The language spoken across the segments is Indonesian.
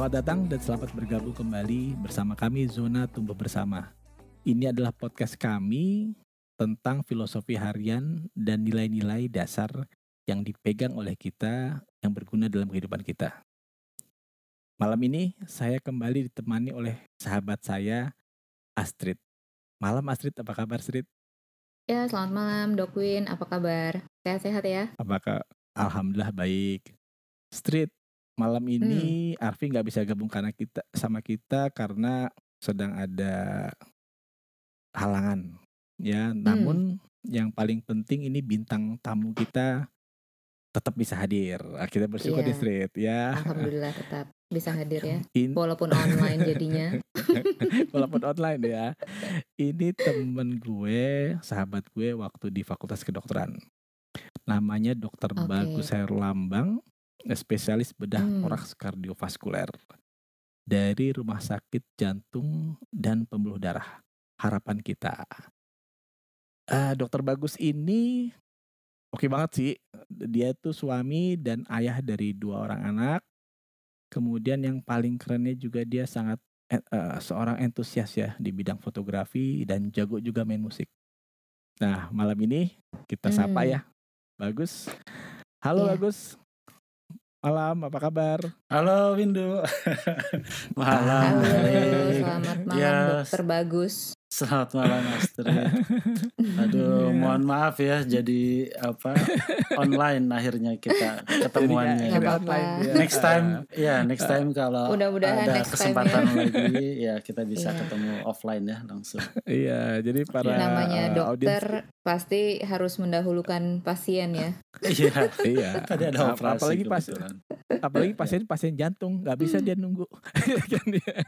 Selamat datang dan selamat bergabung kembali bersama kami Zona Tumbuh Bersama. Ini adalah podcast kami tentang filosofi harian dan nilai-nilai dasar yang dipegang oleh kita yang berguna dalam kehidupan kita. Malam ini saya kembali ditemani oleh sahabat saya Astrid. Malam Astrid, apa kabar Astrid? Ya, selamat malam Dokwin. Apa kabar? Sehat-sehat ya? Apakah Alhamdulillah baik. Street, malam ini Arfi nggak bisa gabung karena kita sama kita karena sedang ada halangan. Ya, namun yang paling penting ini bintang tamu kita tetap bisa hadir. Kita bersyukur Iya. di Street ya. Alhamdulillah tetap bisa hadir ya. In- Walaupun online jadinya. walaupun online ya. Ini temen gue, sahabat gue waktu di Fakultas Kedokteran. Namanya Dokter Oke. Bagus Herlambang, spesialis bedah Hmm. toraks kardiovaskuler dari Rumah Sakit Jantung dan Pembuluh Darah. Harapan kita. Eh, Dokter Bagus ini oke banget sih. Dia tuh suami dan ayah dari dua orang anak. Kemudian yang paling kerennya juga dia sangat eh, seorang entusias ya di bidang fotografi dan jago juga main musik. Nah, malam ini kita sapa Hmm. ya. Bagus. Halo Iya. Bagus. Malam, apa kabar? Halo Windu. malam. Halo, selamat malam Ya, Dokter Bagus. Selamat malam Astrid. Aduh, mohon maaf ya jadi apa online akhirnya kita ketemuannya. Jadi apa-apa. online, ya. Next time, ya next time kalau Mudah-mudahan ada next time kesempatan lagi ya kita bisa Iya. ketemu offline ya langsung. Iya, jadi para Namanya eh, dokter audiens- pasti harus mendahulukan pasien ya. Iya. iya. Tadi ada operasi apalagi pas kebetulan. apalagi pasien pasien jantung nggak bisa dia nunggu Kan dia-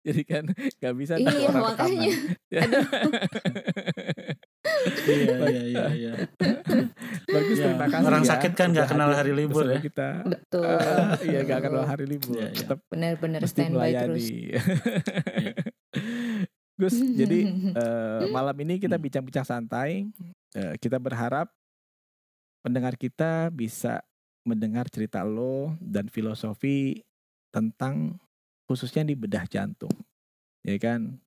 jadi kan nggak bisa Iya, makanya. rekaman. Ya. Aduh. Iya iya iya iya. bagus Ya, terima kasih orang ya sakit kan nggak kenal hari libur ya. kita Betul. Ah, iya nggak kenal hari libur Iya, iya. tetap Benar-benar standby terus. Gus jadi eh, malam ini kita bincang-bincang santai Eh, kita berharap pendengar kita bisa mendengar cerita lo dan filosofi tentang khususnya di bedah jantung ya kan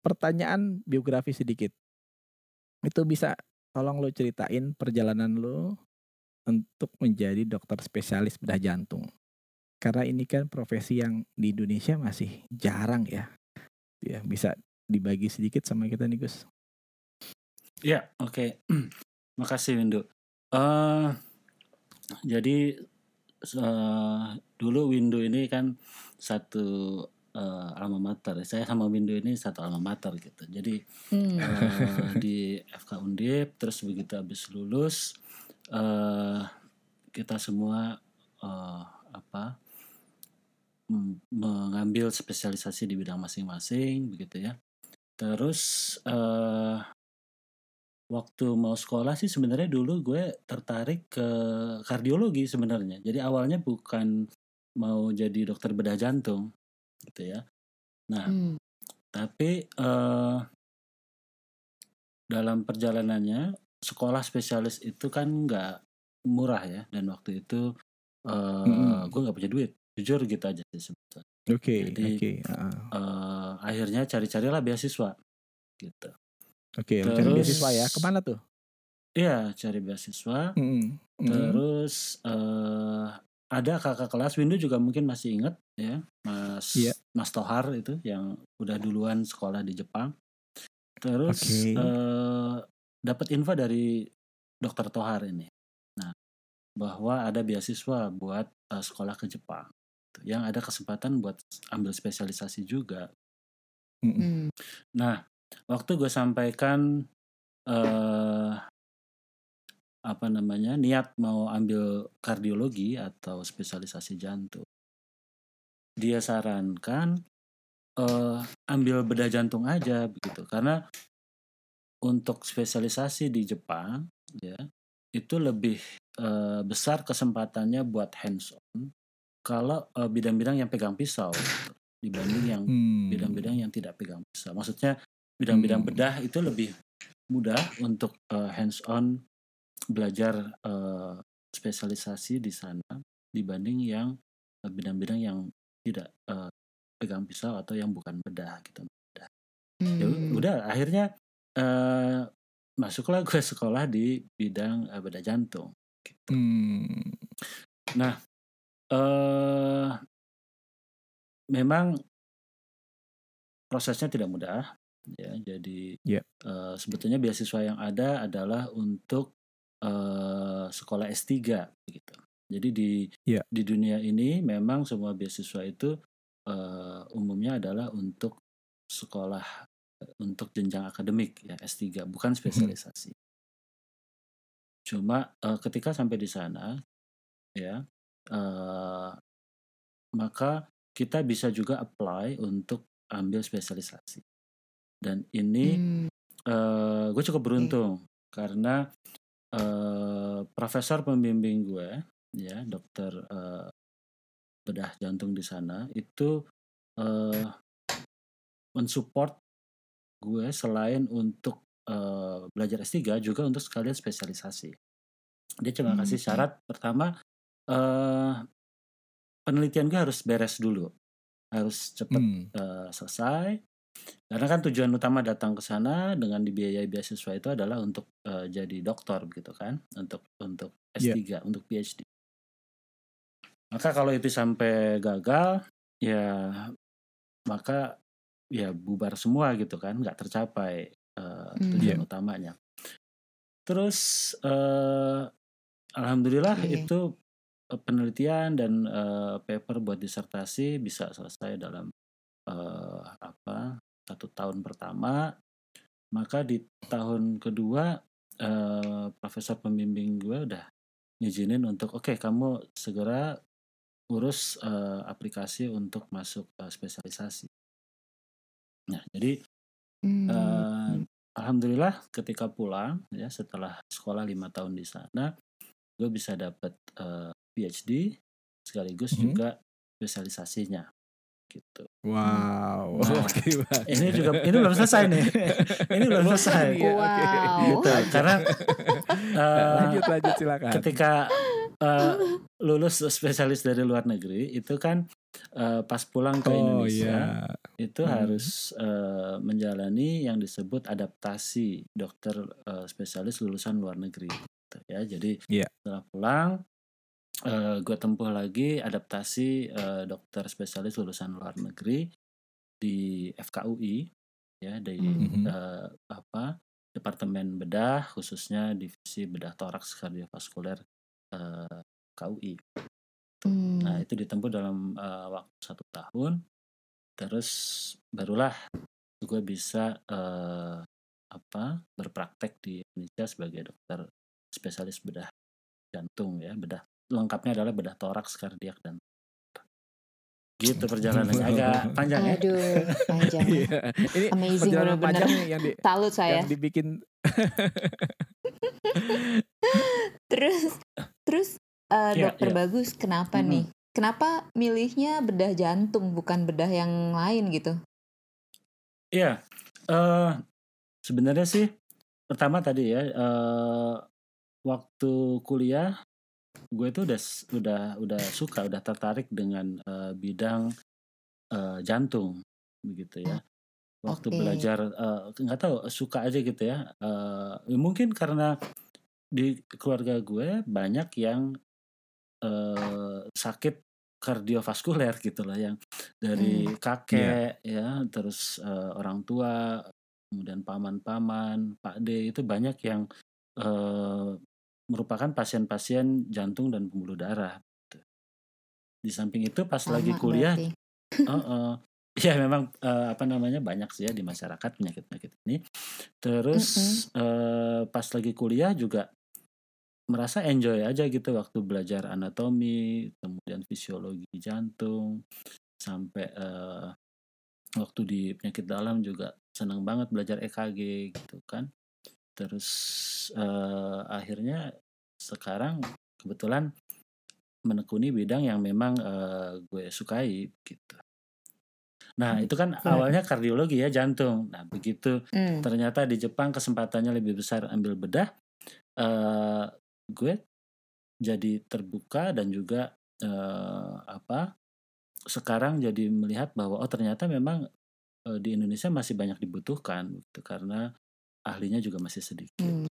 pertanyaan biografi sedikit itu bisa tolong lo ceritain perjalanan lo untuk menjadi dokter spesialis bedah jantung karena ini kan profesi yang di Indonesia masih jarang ya ya bisa dibagi sedikit sama kita nih Gus Ya, oke. Makasih Windu. Eh jadi eh, dulu Windu ini kan satu eh, alma mater. Saya sama Windu ini satu alma mater gitu. Jadi Hmm. eh, di FK Undip terus begitu habis lulus eh kita semua eh, apa mm, mengambil spesialisasi di bidang masing-masing begitu ya. Terus eh waktu mau sekolah sih sebenarnya dulu gue tertarik ke kardiologi sebenarnya. Jadi awalnya bukan mau jadi dokter bedah jantung gitu ya. Nah, Hmm. tapi eh dalam perjalanannya sekolah spesialis itu kan nggak murah ya dan waktu itu eh Mm-mm. gue nggak punya duit jujur gitu aja sih sebetulnya. oke Jadi, oke ah, Eh, akhirnya cari-carilah beasiswa gitu. oke lo cari beasiswa ya ke mana tuh Iya cari beasiswa. Mm-mm. Mm-mm. Terus eh ada kakak kelas Windu juga mungkin masih inget ya Mas Iya. Mas Tohar itu yang udah duluan sekolah di Jepang. Terus Oke. eh dapat info dari Dokter Tohar ini. Nah bahwa ada beasiswa buat eh, sekolah ke Jepang. Yang ada kesempatan buat ambil spesialisasi juga. Hmm. Nah, waktu gue sampaikan eh apa namanya niat mau ambil kardiologi atau spesialisasi jantung, dia sarankan eh ambil bedah jantung aja begitu karena untuk spesialisasi di Jepang ya itu lebih eh, besar kesempatannya buat hands on kalau eh, bidang-bidang yang pegang pisau gitu, dibanding yang Hmm. bidang-bidang yang tidak pegang pisau. Maksudnya bidang-bidang Hmm. bedah itu lebih mudah untuk eh, hands on belajar eh, spesialisasi di sana dibanding yang eh, bidang-bidang yang tidak uh, pegang pisau atau yang bukan bedah gitu. Ya Hmm. udah akhirnya uh, masuklah gue sekolah di bidang uh, bedah jantung. Gitu. Hmm. Nah, uh, memang prosesnya tidak mudah ya. Jadi Yeah. uh, sebetulnya beasiswa yang ada adalah untuk uh, sekolah S3 gitu. Jadi di Yeah. di dunia ini memang semua beasiswa itu uh, umumnya adalah untuk sekolah uh, untuk jenjang akademik ya S3 bukan spesialisasi. Cuma uh, ketika sampai di sana ya uh, maka kita bisa juga apply untuk ambil spesialisasi. Dan ini Hmm. uh, gue cukup beruntung karena uh, profesor pembimbing gue ya dokter uh, bedah jantung di sana itu uh, mensupport gue selain untuk uh, belajar S3 juga untuk sekalian spesialisasi. Dia cuma Hmm, kasih syarat pertama uh, penelitian gue harus beres dulu, harus cepat Hmm. uh, selesai. Karena kan tujuan utama datang ke sana dengan dibiayai beasiswa itu adalah untuk uh, jadi doktor begitu kan, untuk untuk Iya. S3, untuk PhD. Maka kalau itu sampai gagal, ya maka ya bubar semua gitu kan, nggak tercapai uh, tujuan utamanya. Terus uh, alhamdulillah Oke. itu penelitian dan uh, paper buat disertasi bisa selesai dalam uh, apa satu tahun pertama. Maka di tahun kedua uh, profesor pembimbing gue udah ngizinin untuk oke kamu segera urus uh, aplikasi untuk masuk uh, spesialisasi. Nah jadi Hmm. uh, alhamdulillah ketika pulang ya setelah sekolah lima tahun di sana gue bisa dapat uh, PhD sekaligus Mhm. juga spesialisasinya gitu. Wow. Nah, Bang. Ini juga ini belum selesai nih. ini belum selesai. Iya. Wow. Gitu. Karena uh, lanjut lanjut silakan. ketika uh, lulus spesialis dari luar negeri itu kan uh, pas pulang ke Oh Indonesia iya. itu Hmm. harus uh, menjalani yang disebut adaptasi dokter uh, spesialis lulusan luar negeri gitu ya. Jadi Iya. setelah pulang gue tempuh lagi adaptasi uh, dokter spesialis lulusan luar negeri di FKUI ya di Hmm. Mhm. uh, apa departemen bedah khususnya divisi bedah toraks kardiovaskuler uh, KUI. Hmm. Nah itu ditempuh dalam uh, waktu satu tahun, terus barulah gue bisa uh, apa berpraktek di Indonesia sebagai dokter spesialis bedah jantung ya bedah lengkapnya adalah bedah toraks kardiak dan gitu perjalanannya agak panjang ya. Aduh, panjang. ya. Iya. Ini Amazing perjalanan bener-bener. panjang yang di Salut saya. yang dibikin Terus, terus eh, Iya, dokter iya. bagus, kenapa Mhm. nih? Kenapa milihnya bedah jantung bukan bedah yang lain gitu? Iya, eh sebenarnya sih pertama tadi ya eh waktu kuliah gue tuh udah udah udah suka udah tertarik dengan eh, bidang eh, jantung begitu ya. Waktu Oke. belajar eh, nggak tahu suka aja gitu ya. Eh, ya mungkin karena di keluarga gue banyak yang eh, sakit kardiovaskuler gitu loh yang dari kakek ya terus eh, orang tua kemudian paman-paman Pak D itu banyak yang eh, merupakan pasien-pasien jantung dan pembuluh darah gitu. di samping itu pas lagi Sama kuliah berarti. Heeh. ya memang eh, apa namanya banyak sih ya di masyarakat penyakit-penyakit ini terus eh, pas lagi kuliah juga merasa enjoy aja gitu waktu belajar anatomi kemudian fisiologi jantung sampai eh, waktu di penyakit dalam juga senang banget belajar EKG gitu kan terus eh, akhirnya sekarang kebetulan menekuni bidang yang memang eh, gue sukai gitu nah itu kan Keren. awalnya kardiologi ya jantung nah begitu Hmm. ternyata di Jepang kesempatannya lebih besar ambil bedah eh gue jadi terbuka dan juga eh, apa sekarang jadi melihat bahwa oh ternyata memang uh, di Indonesia masih banyak dibutuhkan gitu karena ahlinya juga masih sedikit. Hmm.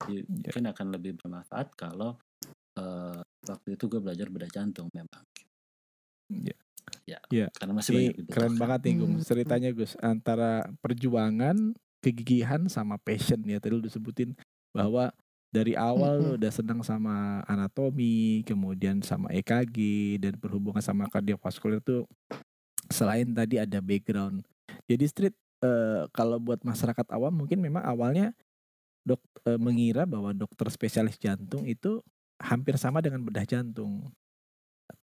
Jadi, Ya. mungkin akan lebih bermanfaat kalau uh, waktu itu gue belajar bedah jantung memang. Ya. Ya, Ya. karena masih Ini banyak keren dibutuhkan. banget nih Gung Hmm. ceritanya Gus antara perjuangan, kegigihan sama passion ya tadi lu disebutin bahwa dari awal lu Mm-mm. udah senang sama anatomi, kemudian sama EKG dan berhubungan sama kardiovaskular itu selain tadi ada background. Jadi street eh, kalau buat masyarakat awam mungkin memang awalnya dok eh, mengira bahwa dokter spesialis jantung itu hampir sama dengan bedah jantung.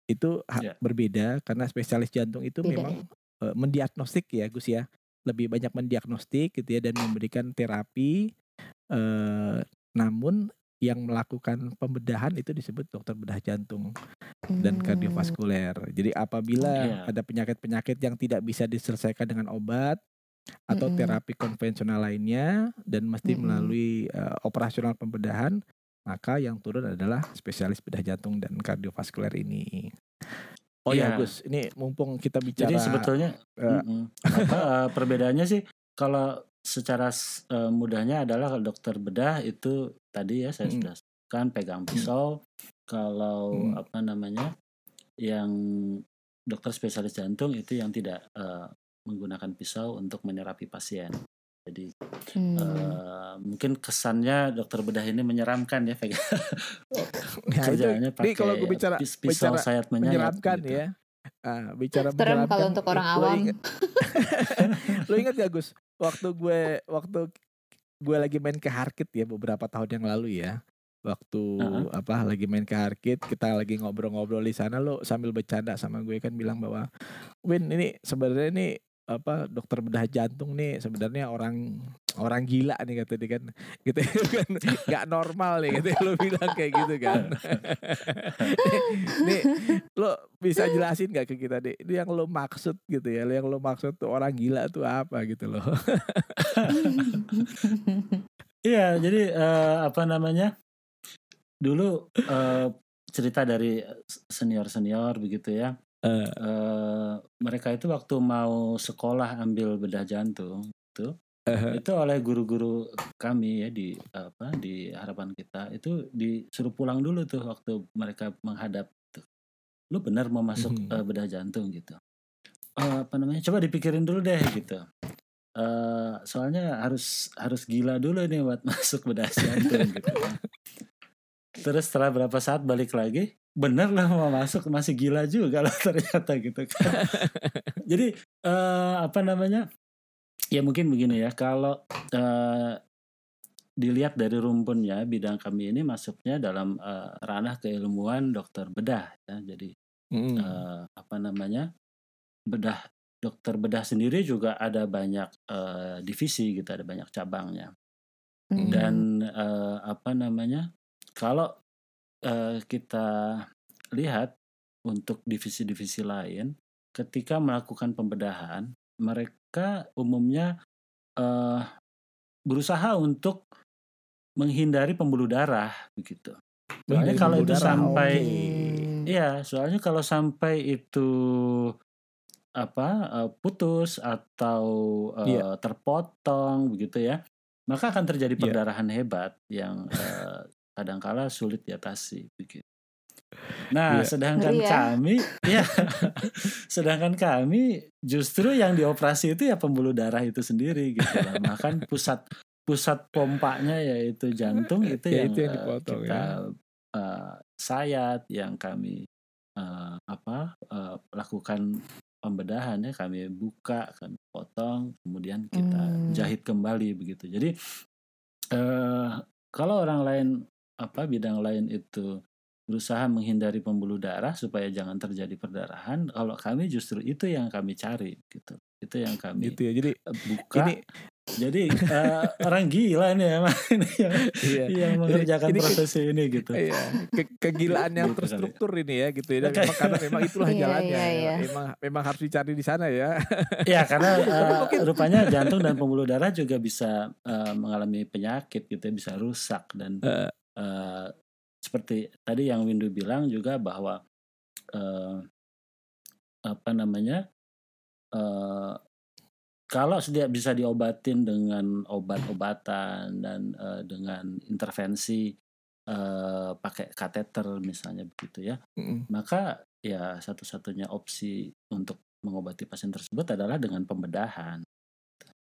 Itu Ya. berbeda karena spesialis jantung itu Beda memang eh, mendiagnostik ya Gus ya. Lebih banyak mendiagnostik gitu ya dan memberikan terapi eh namun yang melakukan pembedahan itu disebut dokter bedah jantung dan Hmm. kardiovaskuler. Jadi apabila Iya. ada penyakit-penyakit yang tidak bisa diselesaikan dengan obat atau Mm-mm. terapi konvensional lainnya dan mesti Mm-mm. melalui eh, operasional pembedahan, maka yang turun adalah spesialis bedah jantung dan kardiovaskuler ini. Oh ya Iya. Gus, ini mumpung kita bicara Jadi sebetulnya eh, mm-mm. apa uh, perbedaannya sih kalau secara uh, mudahnya adalah kalau dokter bedah itu tadi ya saya Mm. sudah sebutkan pegang pisau. Kalau Mm. apa namanya yang dokter spesialis jantung itu yang tidak uh, menggunakan pisau untuk menerapi pasien. Jadi Hmm. uh, mungkin kesannya dokter bedah ini menyeramkan ya pegang Nah, itu, kerjaannya ini kalau gue pakai bicara pis- pisau bicara sayat menyayat menyeramkan gitu. ya. Ah, bicara Serem kalau untuk orang lo awam. ingat- lo ingat gak Gus? Waktu gue waktu gue lagi main ke Harkit ya beberapa tahun yang lalu ya. Waktu Uh-uh. apa lagi main ke Harkit, kita lagi ngobrol-ngobrol di sana lo sambil bercanda sama gue kan bilang bahwa Win ini sebenarnya ini apa dokter bedah jantung nih sebenarnya orang orang gila nih kata dia kan. Gitu kan. Nggak normal nih gitu lo bilang kayak gitu kan. Nih lo bisa jelasin nggak ke kita deh itu yang lo maksud gitu ya yang lo maksud tuh orang gila tuh apa gitu loh Iya, jadi eh, apa namanya? Dulu eh, cerita dari senior-senior begitu ya. Eh. Eh, mereka itu waktu mau sekolah ambil bedah jantung itu Eh. itu oleh guru-guru kami ya di apa di harapan kita itu disuruh pulang dulu tuh waktu mereka menghadap tuh. Lu benar mau masuk Mhm. eh, bedah jantung gitu. Eh, apa namanya? Coba dipikirin dulu deh gitu. Eh, soalnya harus harus gila dulu nih buat masuk bedah jantung gitu kan. Terus setelah berapa saat balik lagi, bener lah mau masuk masih gila juga lah ternyata gitu kan. Jadi eh, apa namanya? Ya mungkin begini ya, kalau eh, dilihat dari rumpunnya bidang kami ini masuknya dalam eh, ranah keilmuan dokter bedah ya. Jadi Mm. eh, apa namanya bedah dokter bedah sendiri juga ada banyak eh, divisi gitu ada banyak cabangnya Hmm. dan eh, apa namanya kalau eh, kita lihat untuk divisi-divisi lain ketika melakukan pembedahan mereka umumnya eh, berusaha untuk menghindari pembuluh darah begitu Soalnya kalau itu darah, sampai. Hmm. Iya, soalnya kalau sampai itu apa eh, putus atau eh, Iya. terpotong begitu ya, maka akan terjadi Iya. perdarahan hebat yang eh, kadangkala sulit diatasi begitu. Nah, Iya. sedangkan Ngeri ya. kami ya sedangkan kami justru yang dioperasi itu ya pembuluh darah itu sendiri gitu lah. Makan pusat pusat pompanya yaitu jantung itu Ya, yang, itu yang eh, dipotong, kita ya. eh, sayat yang kami eh, apa eh, lakukan pembedahan ya kami buka kami potong kemudian kita Hmm. jahit kembali begitu jadi eh kalau orang lain apa bidang lain itu berusaha menghindari pembuluh darah supaya jangan terjadi perdarahan kalau kami justru itu yang kami cari gitu itu yang kami gitu ya jadi buka ini jadi eh, orang gila nih emang ini yang, iya yang mengerjakan ini profesi ini gitu Iya, ke- kegilaan yang Gitu kali. terstruktur ini ya gitu ya. Memang karena memang itulah Iya, jalannya. iya, iya. Memang memang harus dicari di sana ya. Ya karena mungkin- rupanya jantung dan pembuluh darah juga bisa eh, mengalami penyakit gitu ya, bisa rusak dan Eh. Eh, seperti tadi yang Windu bilang juga bahwa eh, apa namanya eh, kalau sudah bisa diobatin dengan obat-obatan dan eh, dengan intervensi eh, pakai kateter misalnya begitu ya Mm-mm. maka ya satu-satunya opsi untuk mengobati pasien tersebut adalah dengan pembedahan.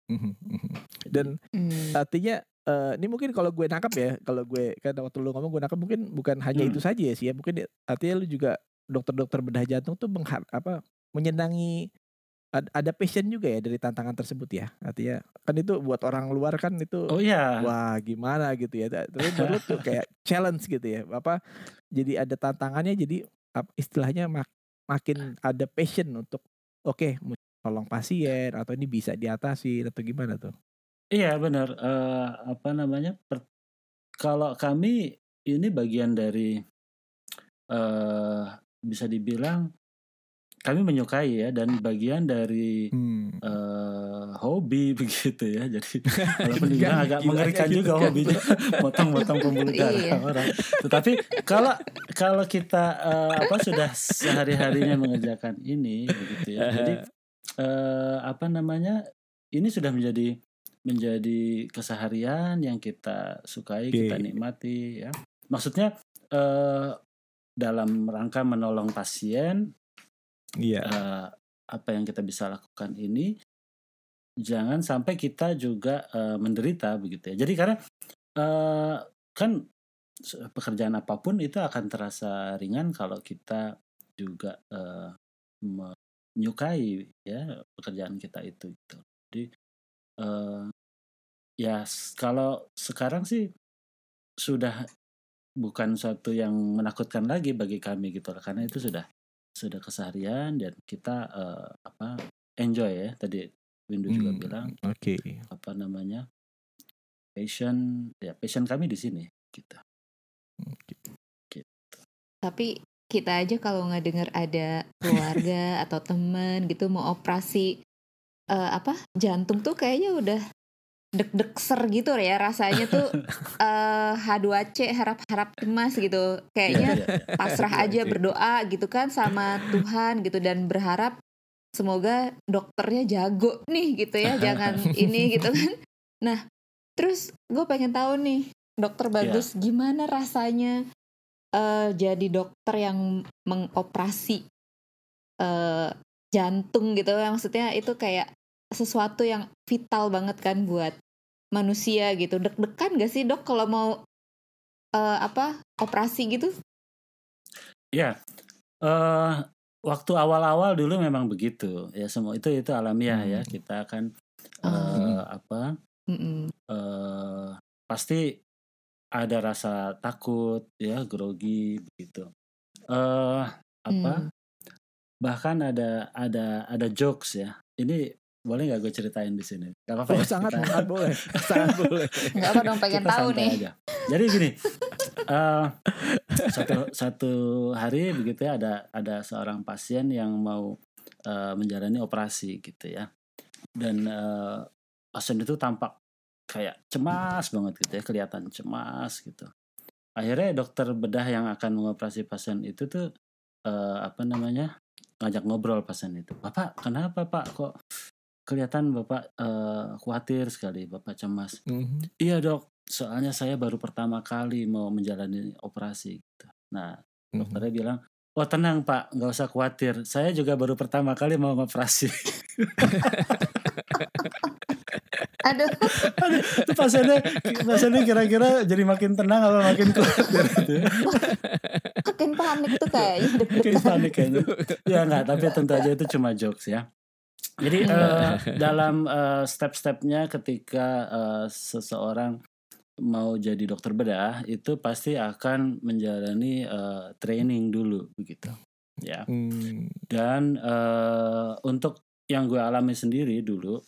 Mhm, mhm. Dan Hmm. artinya eh, ini mungkin kalau gue nangkap ya, kalau gue kan waktu lu ngomong gue nangkap mungkin bukan hanya Hmm. itu saja ya sih ya, mungkin ya- artinya lu juga dokter-dokter bedah jantung tuh menghar apa menyenangi ad- ada passion juga ya dari tantangan tersebut ya. Artinya kan itu buat orang luar kan itu Oh iya, wah gimana gitu ya. Tapi buat lu tuh kayak challenge gitu ya. Apa jadi ada tantangannya jadi istilahnya mak- makin ada passion untuk oke mau tolong pasien atau ini bisa diatasi atau gimana tuh. Iya benar. Eh, apa namanya? per- kalau kami ini bagian dari eh bisa dibilang kami menyukai ya dan bagian dari Hmm. eh hobi begitu ya. Jadi walaupun dibilang agak mengerikan gitu juga kan. hobinya motong-motong pembuluh darah Iya. orang. Tetapi kalau kalau kita eh, apa sudah sehari-harinya mengerjakan ini begitu ya. Jadi eh, apa namanya? Ini sudah menjadi menjadi keseharian yang kita sukai, kita nikmati ya. Maksudnya eh dalam rangka menolong pasien Iya. eh, apa yang kita bisa lakukan ini jangan sampai kita juga eh, menderita begitu ya. Jadi karena eh, kan pekerjaan apa pun itu akan terasa ringan kalau kita juga eh, menyukai ya pekerjaan kita itu gitu. Jadi eh, ya kalau sekarang sih sudah bukan suatu yang menakutkan lagi bagi kami gitu loh karena itu sudah sudah keseharian dan kita eh, apa enjoy ya. Tadi Windu juga Hmm, bilang Oke. apa namanya passion ya passion kami di sini gitu. Tapi kita aja kalau nggak dengar ada keluarga atau teman gitu mau operasi eh, apa jantung tuh kayaknya udah deg-deg ser gitu ya rasanya tuh eh, H2C harap-harap cemas gitu. Kayaknya Iya, iya, iya. pasrah aja berdoa gitu kan sama Tuhan gitu dan berharap semoga dokternya jago nih gitu ya jangan ini gitu kan. Nah terus gue pengen tahu nih dokter bagus gimana rasanya eh, jadi dokter yang mengoperasi eh, jantung gitu? Maksudnya itu kayak sesuatu yang vital banget kan buat manusia gitu deg-degan gak sih dok kalau mau eh, apa operasi gitu Iya. eh waktu awal-awal dulu memang begitu ya semua itu itu alamiah ya Hmm. kita akan Oh. eh, apa Mm-mm. eh pasti ada rasa takut ya grogi begitu eh apa Hmm. bahkan ada ada ada jokes ya ini boleh nggak gue ceritain di sini Gak apa-apa Oh ya? sangat Kita- sangat boleh, sangat boleh. nggak apa dong pengen kita tahu nih aja. Jadi gini, eh, satu satu hari begitu ya ada ada seorang pasien yang mau eh, menjalani operasi gitu ya, dan eh, pasien itu tampak kayak cemas banget gitu ya, kelihatan cemas gitu. Akhirnya dokter bedah yang akan mengoperasi pasien itu tuh eh, apa namanya ngajak ngobrol pasien itu, bapak kenapa pak kok kelihatan bapak eh, khawatir sekali, bapak cemas. Mhm. Iya dok, soalnya saya baru pertama kali mau menjalani operasi. Gitu. Nah Mhm. dokternya bilang, oh tenang pak, nggak usah khawatir. Saya juga baru pertama kali mau ngoperasi. aduh Itu pasiennya, pasiennya kira-kira jadi makin tenang atau makin khawatir gitu ya. makin panik tuh kayaknya Makin panik kayaknya. Ya nggak, tapi tentu aja itu cuma jokes ya. Jadi eh, dalam eh, step-stepnya ketika eh, seseorang mau jadi dokter bedah itu pasti akan menjalani eh, training dulu begitu ya Hmm. dan eh, untuk yang gue alami sendiri dulu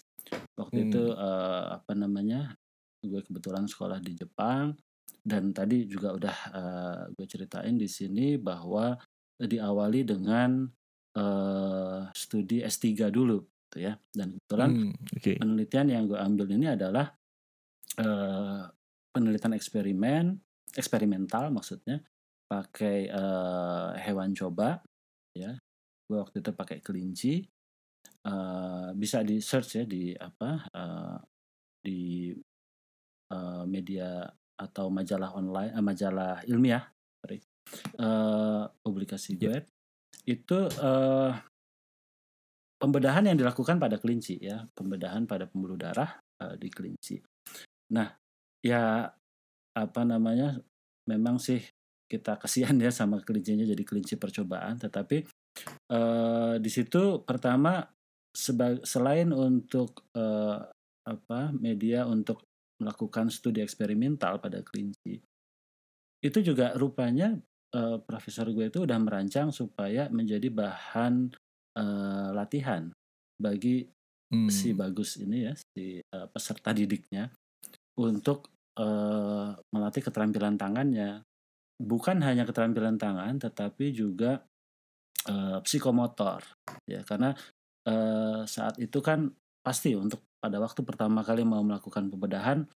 waktu Hmm. itu eh, apa namanya gue kebetulan sekolah di Jepang dan tadi juga udah eh, gue ceritain di sini bahwa diawali dengan eh, studi S3 dulu gitu ya. Dan kebetulan Hmm, Oke. penelitian yang gue ambil ini adalah eh, penelitian eksperimen eksperimental maksudnya pakai eh, hewan coba ya. Gue waktu itu pakai kelinci uh, bisa di search ya di apa uh, di uh, media atau majalah online uh, majalah ilmiah sorry, uh, publikasi gue itu uh, pembedahan yang dilakukan pada kelinci ya pembedahan pada pembuluh darah uh, di kelinci nah ya apa namanya memang sih kita kasihan ya sama kelincinya jadi kelinci percobaan tetapi uh, di situ pertama selain untuk uh, apa media untuk melakukan studi eksperimental pada kelinci. Itu juga rupanya uh, profesor gue itu udah merancang supaya menjadi bahan uh, latihan bagi hmm. si bagus ini ya si uh, peserta didiknya untuk uh, melatih keterampilan tangannya. Bukan hanya keterampilan tangan, tetapi juga uh, psikomotor, ya karena uh, saat itu kan pasti untuk pada waktu pertama kali mau melakukan pembedahan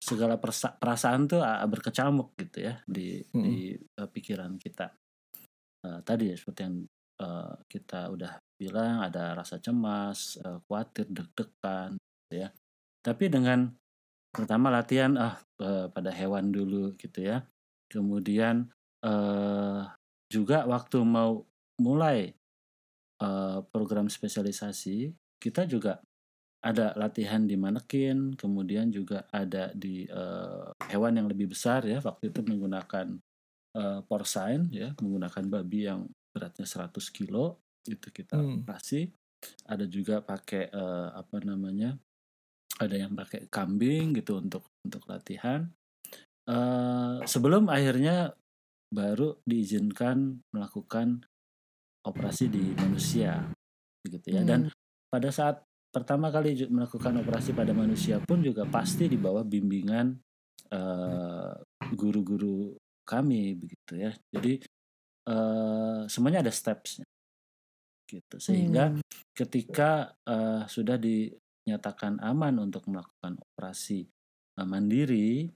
segala perasaan tuh berkecamuk gitu ya di hmm. di uh, pikiran kita uh, tadi ya seperti yang uh, kita udah bilang ada rasa cemas uh, khawatir deg-degan gitu ya tapi dengan pertama latihan ah uh, pada hewan dulu gitu ya kemudian uh, juga waktu mau mulai uh, program spesialisasi kita juga ada latihan di manekin, kemudian juga ada di uh, hewan yang lebih besar ya. Waktu itu menggunakan uh, porcine ya, menggunakan babi yang beratnya 100 kilo itu kita hmm. operasi. Ada juga pakai uh, apa namanya? Ada yang pakai kambing gitu untuk untuk latihan. Uh, sebelum akhirnya baru diizinkan melakukan operasi di manusia gitu ya. Hmm. Dan pada saat pertama kali melakukan operasi pada manusia pun juga pasti di bawah bimbingan uh, guru-guru kami begitu ya. Jadi uh, semuanya ada stepsnya gitu sehingga hmm. ketika uh, sudah dinyatakan aman untuk melakukan operasi uh, mandiri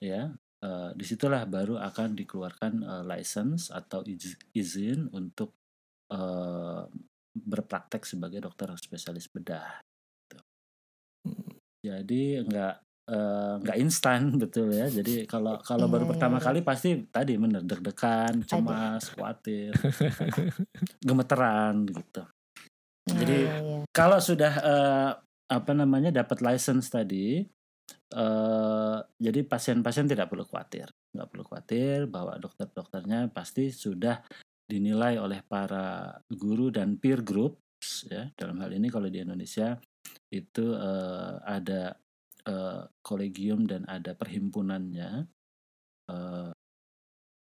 ya uh, di situlah baru akan dikeluarkan uh, license atau izin untuk uh, berpraktek sebagai dokter spesialis bedah. Gitu. Hmm. Jadi enggak uh, enggak instan betul ya. Jadi kalau kalau baru iya, pertama kali pasti tadi bener deg-degan, cemas, khawatir, gemeteran gitu. Jadi iya, kalau sudah uh, apa namanya dapat license tadi, uh, jadi pasien-pasien tidak perlu khawatir, nggak perlu khawatir bahwa dokter-dokternya pasti sudah dinilai oleh para guru dan peer groups ya. Dalam hal ini kalau di Indonesia itu uh, ada uh, kolegium dan ada perhimpunannya uh,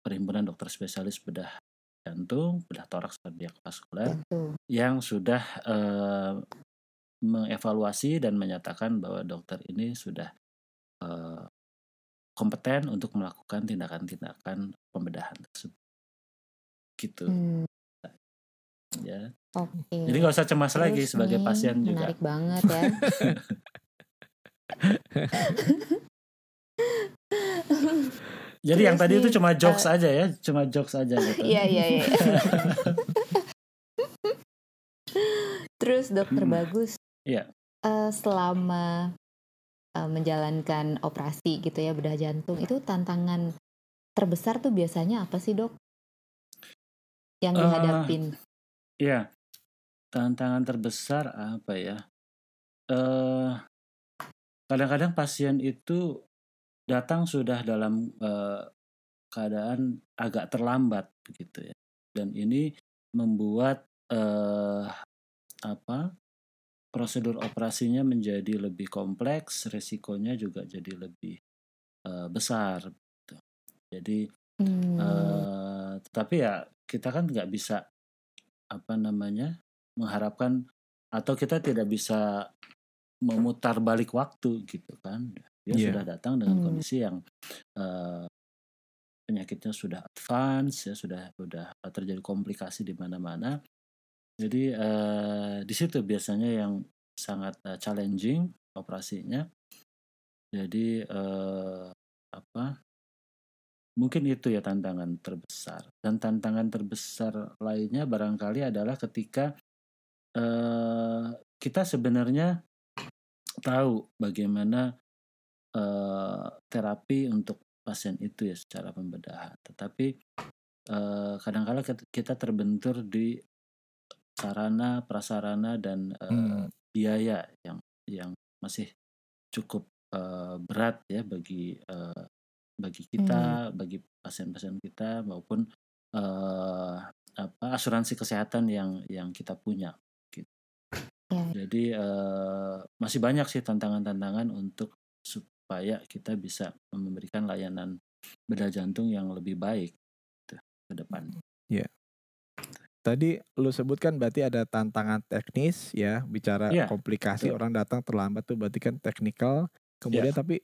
perhimpunan dokter spesialis bedah jantung bedah toraks kardiak vaskuler yang sudah uh, mengevaluasi dan menyatakan bahwa dokter ini sudah uh, kompeten untuk melakukan tindakan-tindakan pembedahan tersebut. Gitu. Hmm. ya. Okay. jadi nggak usah cemas Terus lagi sebagai pasien menarik juga. menarik banget ya jadi Terus yang tadi itu cuma jokes uh, aja ya cuma jokes aja gitu iya iya iya Terus dokter hmm. bagus Iya. Uh, selama uh, menjalankan operasi gitu ya bedah jantung itu tantangan terbesar tuh biasanya apa sih dok? yang eh, dihadapin? Uh, iya, tantangan terbesar apa ya? Uh, kadang-kadang pasien itu datang sudah dalam uh, keadaan agak terlambat begitu ya, dan ini membuat uh, apa prosedur operasinya menjadi lebih kompleks, resikonya juga jadi lebih uh, besar. Gitu. Jadi, hmm. uh, tetapi ya kita kan nggak bisa apa namanya mengharapkan atau kita tidak bisa memutar balik waktu gitu kan dia yeah. sudah datang dengan hmm. kondisi yang uh, penyakitnya sudah advance ya sudah sudah terjadi komplikasi di mana-mana jadi uh, di situ biasanya yang sangat uh, challenging operasinya jadi uh, apa mungkin itu ya tantangan terbesar dan tantangan terbesar lainnya barangkali adalah ketika uh, kita sebenarnya tahu bagaimana uh, terapi untuk pasien itu ya secara pembedahan tetapi uh, kadang-kala kita terbentur di sarana prasarana dan uh, hmm. biaya yang yang masih cukup uh, berat ya bagi uh, bagi kita, hmm. bagi pasien-pasien kita maupun uh, apa asuransi kesehatan yang yang kita punya. Yeah. Jadi uh, masih banyak sih tantangan-tantangan untuk supaya kita bisa memberikan layanan bedah jantung yang lebih baik gitu, ke depan. Iya. Yeah. Tadi lu sebutkan berarti ada tantangan teknis ya, bicara yeah. komplikasi orang datang terlambat tuh berarti kan teknikal. Kemudian yeah. tapi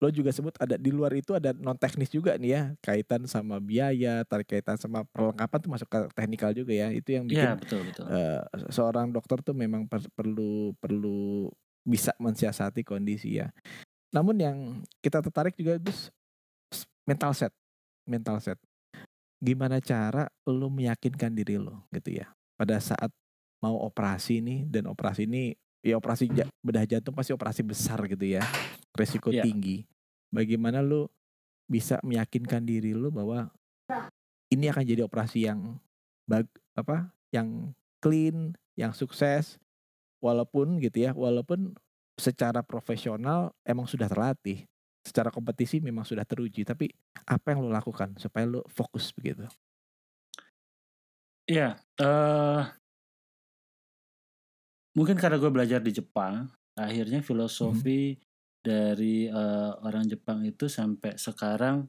lo juga sebut ada di luar itu ada non teknis juga nih ya kaitan sama biaya tarik kaitan sama perlengkapan tuh masuk ke teknikal juga ya. Itu yang bikin ya, betul, betul. Uh, seorang dokter tuh memang per perlu perlu bisa mensiasati kondisi ya. Namun yang kita tertarik juga itu mental set mental set. Gimana cara lo meyakinkan diri lo gitu ya pada saat mau operasi nih dan operasi ini ya operasi bedah jantung pasti operasi besar gitu ya. Resiko yeah. tinggi. Bagaimana lu bisa meyakinkan diri lu bahwa ini akan jadi operasi yang bag apa yang clean yang sukses walaupun gitu ya walaupun secara profesional emang sudah terlatih secara kompetisi memang sudah teruji tapi apa yang lo lakukan supaya lo fokus begitu? Iya, uh, Mungkin karena gue belajar di Jepang, akhirnya filosofi hmm. dari uh, orang Jepang itu sampai sekarang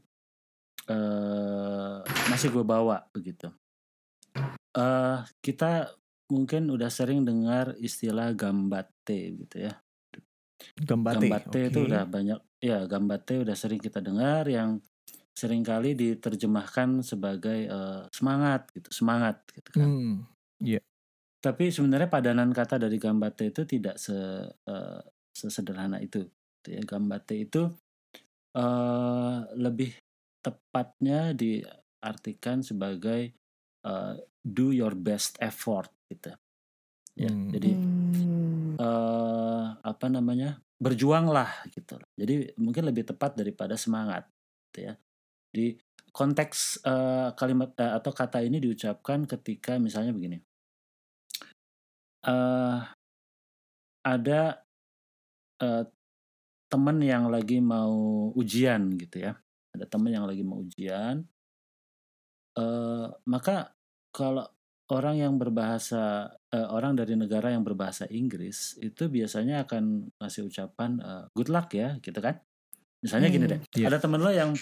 uh, masih gue bawa begitu. Uh, kita mungkin udah sering dengar istilah gambate gitu ya. Gambate, gambate okay. itu udah banyak ya gambate udah sering kita dengar yang sering kali diterjemahkan sebagai uh, semangat gitu semangat gitu kan. Hmm, yeah. Tapi sebenarnya padanan kata dari gambate itu tidak se, uh, sesederhana itu. Gitu ya. Gambate itu uh, lebih tepatnya diartikan sebagai uh, do your best effort gitu. Ya, hmm. jadi uh, apa namanya? berjuanglah gitu. Jadi mungkin lebih tepat daripada semangat gitu ya. Di konteks uh, kalimat uh, atau kata ini diucapkan ketika misalnya begini uh, ada uh, teman yang lagi mau ujian gitu ya, ada teman yang lagi mau ujian, uh, maka kalau orang yang berbahasa uh, orang dari negara yang berbahasa Inggris itu biasanya akan ngasih ucapan uh, good luck ya gitu kan. Misalnya gini deh, yeah. ada teman lo yang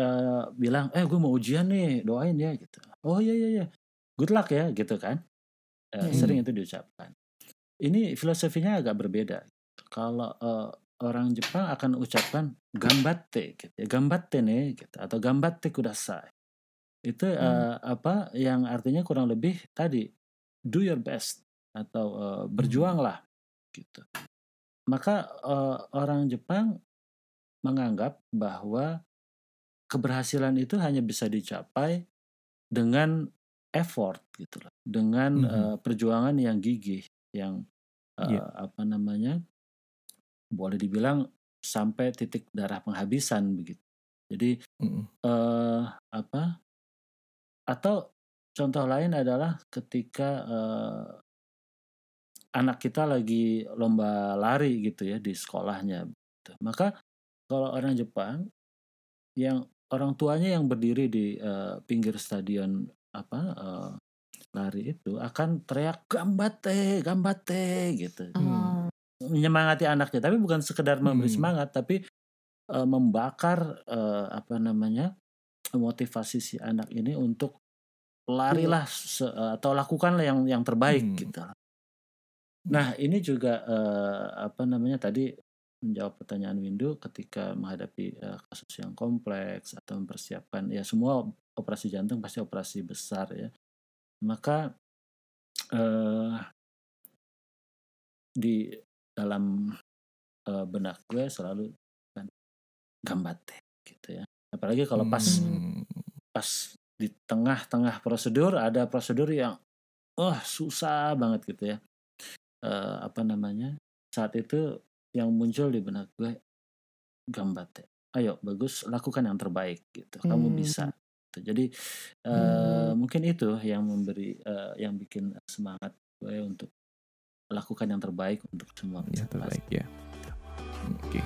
uh, bilang, "Eh, gue mau ujian nih, doain ya." gitu. "Oh iya iya iya. Good luck ya." gitu kan hmm. sering itu diucapkan. Ini filosofinya agak berbeda. Kalau uh, orang Jepang akan ucapkan gambatte, gitu ya, gambatte nih, gitu, atau gambatte kudasai. Itu hmm. uh, apa yang artinya kurang lebih tadi do your best atau uh, berjuanglah, gitu. Maka uh, orang Jepang menganggap bahwa keberhasilan itu hanya bisa dicapai dengan effort gitu loh dengan mm -hmm. uh, perjuangan yang gigih yang uh, yeah. apa namanya boleh dibilang sampai titik darah penghabisan begitu jadi mm -hmm. uh, apa atau contoh lain adalah ketika uh, anak kita lagi lomba lari gitu ya di sekolahnya gitu. maka kalau orang Jepang yang orang tuanya yang berdiri di uh, pinggir stadion apa uh, lari itu akan teriak gambate gambate gitu hmm. menyemangati anaknya tapi bukan sekedar memberi hmm. semangat tapi uh, membakar uh, apa namanya motivasi si anak ini untuk larilah se, uh, atau lakukanlah yang yang terbaik hmm. gitu nah ini juga uh, apa namanya tadi menjawab pertanyaan Windu ketika menghadapi uh, kasus yang kompleks atau mempersiapkan ya semua operasi jantung pasti operasi besar ya maka uh, di dalam uh, benak gue selalu kan gambate gitu ya apalagi kalau pas Hmm. pas di tengah-tengah prosedur ada prosedur yang wah susah banget gitu ya Eh, apa namanya saat itu yang muncul di benak gue gambate ayo bagus lakukan yang terbaik gitu kamu Hmm. bisa. Jadi eh, Hmm. mungkin itu yang memberi eh, yang bikin semangat gue untuk lakukan yang terbaik untuk semua yang terbaik ya. Oke.